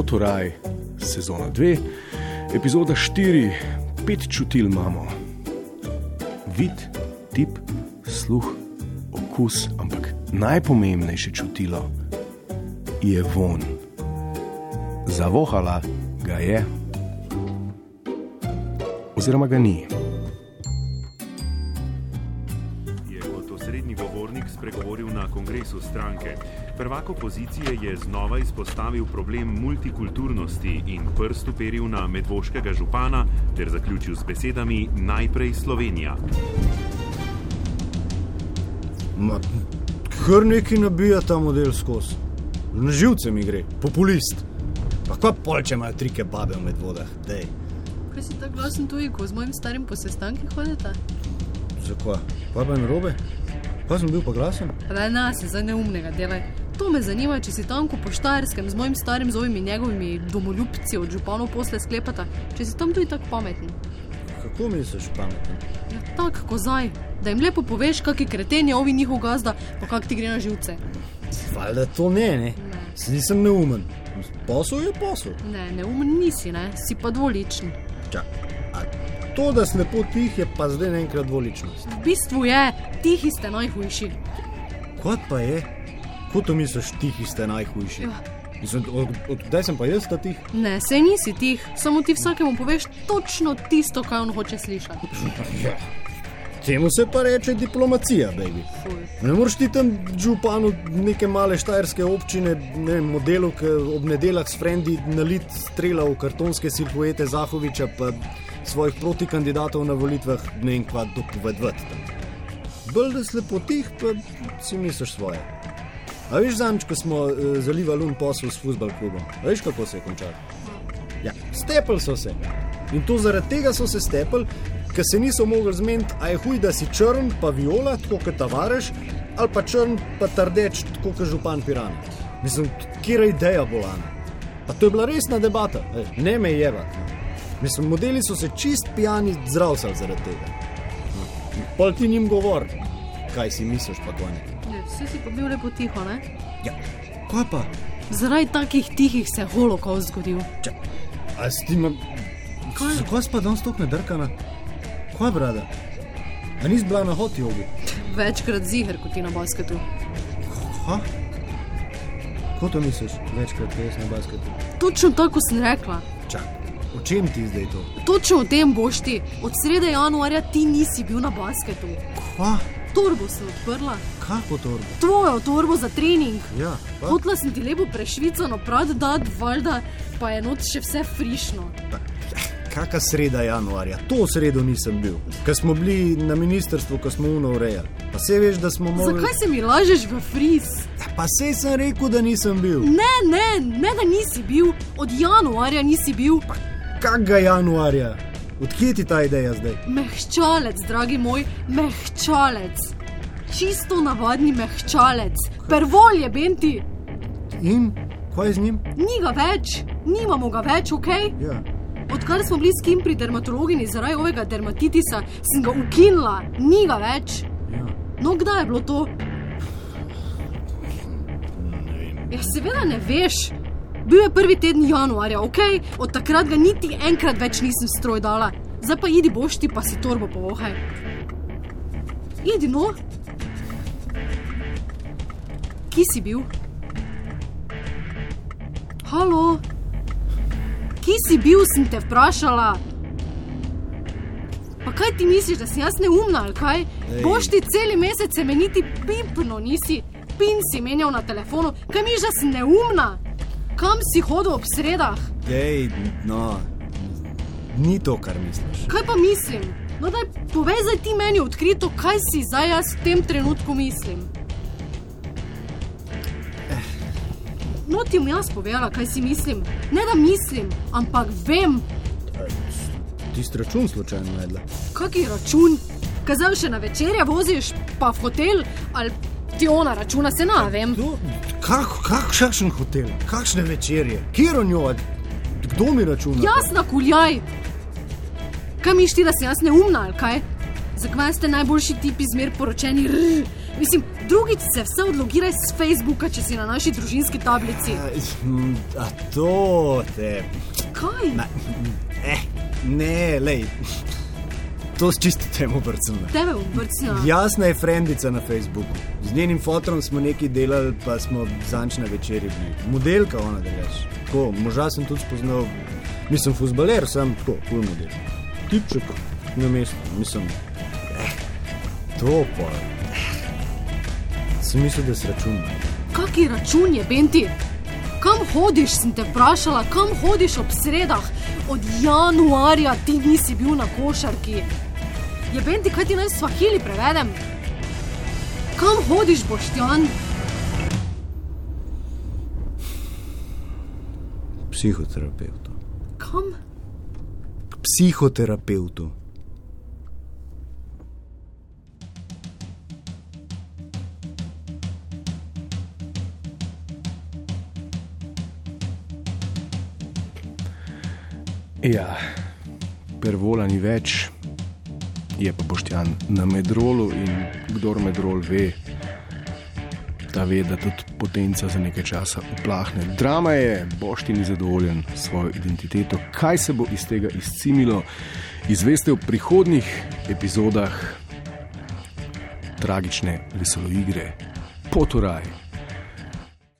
Avtoraj, sezona 2, epizoda 4, pet čutil imamo. Vid, tip, sluh, okus, ampak najpomembnejše čutilo je von. Zavohala ga je, oziroma ga ni. Kot osrednji govornik spregovoril na kongresu stranke. Prvak opozicije je znova izpostavil problem multikulturnosti in prst uperil na medvoškega župana ter zaključil z besedami: Najprej Slovenija. Ma, kar neki nabija ta model skozi. Na živce mi gre, populist. Pa kva pol, če imajo trike babe v medvodah, dej. Kaj si tako glasen tuji, ko z mojim starim po sestankih hodite? Zakva? Pa pa narobe? Pa sem bil pa glasen? Ne, nas je za neumnega delaj. To me zanima, če si tam po Štajerskem z mojim starim zovim in njegovimi domoljubci od županov posle sklepata, če si tam tudi tako pameten. Kako misliš pameten? Ja, tako kozaj, da jim lepo poveš, kakšen kreten je ovi njihov gazda, pa kak ti gre na živce. Valjda to ne, ne. Ne. Se nisem neumen. Posel je posel. Ne, neumen nisi, ne, si pa dvoličen. Čak, a to, da slepo tih je pa zdaj naenkrat dvoličnost. V bistvu je, tihi ste najhujši. Kot pa je? Kot to misliš, tihi ste najhujši? Ja. Mislim, od, od, kdaj sem pa jaz ta tih? Ne, sej nisi tih, samo ti vsakemu poveš točno tisto, kar on hoče slišati. Ja. Temu se pa reče diplomacija, baby. Ne moreš ti tam županu neke male štajerske občine, ne vem, modelu, ki ob nedeljah s frendi nalit strela v kartonske silhuete Zahoviča, pa svojih protikandidatov na volitvah ne vem kva dopovedati. Bolj da slepotih, pa si misliš svoje. A veš, zanč, ko smo uh, zalivali un posel s futbol klubom, a veš, kako se je končalo? Ja, stepli so se. In to zaradi tega so se stepli, ker se niso mogli zmeniti, a je huj, da si črn, pa viola, tako kot tavares, ali pa črn, pa trdeč, tako kot župan Pirana. Mislim, kje je ideja bolana. Pa to je bila resna debata, Ej, ne me jevati. Mislim, modeli so se čist pijani zdravstvali zaradi tega. In Pol ti njim govor, kaj si misliš, pa konec. Ne, vsi si pa bil lepo tiho, ne? Ja, kaj pa? Zaradi takih tihih se je holokaust zgodil. Če, a si ti ima. Kaj? Zakaj si pa danes tako nadrkana? Kaj, brada? A nisi bila na hot jogi? Večkrat ziger kot ti na basketu. Ha? Kako to misliš, večkrat, ko jaz na basketu? Točno tako sem rekla. Čak, o čem ti zdaj to? Točno o tem boš ti. Od srede januarja ti nisi bil na basketu. Kva? Torbo sem odprla, Kako torbo? tvojo torbo za trening. Ja, pa? Hotla sem ti lepo prešvicano prad dati, valjda pa je noč še vse frišno. Kaka sreda januarja? To sredo nisem bil. Ker smo bili na ministrstvu, ko smo uno urejali. Pa se veš, da smo mogli. Zakaj se mi lažeš v friz? Pa se sem rekel, da nisem bil. Ne, ne, ne da nisi bil, od januarja nisi bil. Kakega januarja? Odkje ti ta ideja zdaj? Mehčalec, dragi moj, mehčalec. Čisto navadni mehčalec, pervol je benti. In kaj je z njim? Ni ga več, nimamo ga več, ok? Ja. Odkar smo bili s kim pri dermatologini zaradi ovega dermatitisa, sem ga ukinila, ni ga več. ja. No, kdaj je bilo to? Ja, seveda ne veš. Bil je prvi teden januarja, ok, od takrat ga niti enkrat več nisem stroj dala. Zdaj pa idi boš ti pa si torbo povohaj. Idi no. Kje si bil? Halo? Kje si bil, sem te vprašala? Pa kaj ti misliš, da sem jaz neumna ali kaj? Ej. Boš ti cel mesec se meni niti pipno nisi, pin si menjal na telefonu, kaj misliš, da sem neumna? Kam si hodil ob sredah? Dej, no, ni to, kar misliš. Kaj pa mislim? No, daj, povej zdaj ti meni odkrito, kaj si zdaj jaz v tem trenutku mislim. No, ti bom jaz povedala, kaj si mislim. Ne da mislim, ampak vem, Ti si račun slučajno najdla. kaki račun. Kazal še na večerje voziš, pa v hotel, ali ti ona računa, se ne vem. Kdo, kak, kakšen hotel, kakšne večerje, kjer o njo, kdo mi računa? Jasna, kuljaj. Kaj mišti, da sem jaz neumna ali kaj? Zakaj ste najboljši tipi zmer poročeni, rr, Mislim, drugič se vse odlogiraj z Facebooka, če si na naši družinski tablici. Mm, A to te. Kaj? Na, eh, ne, lej. To s čisto temo brcem. Tebe bom brcnila. Jasna je frendica na Facebooku. Z njenim fotom smo nekaj delali, pa smo zanč na večerji bili. Modelka ona, da rečeš. Tako, moža sem tudi spoznal, nisem futbaler, sem tako, kul model. Tipček na mestu, mislim. Eh, to pa. Sem mislil, da se računa. Kaki račun je, Benti? Kam hodiš, sem te vprašala, kam hodiš ob sredah? Od januarja ti nisi bil na košarki. Je Benti, kaj ti naj svahili prevedem? Kam hodiš, Boštjan? Psihoterapeutu. Kam? K psihoterapeutu. Ja, pervola ni več, je pa boštjan na medrolu in kdor medrol ve, ta ve, da tudi potenca za nekaj časa uplahne. Drama je, bošti ni zadovoljen s svojo identiteto. Kaj se bo iz tega izcimilo, izveste v prihodnih epizodah tragične veselo igre Potoraj.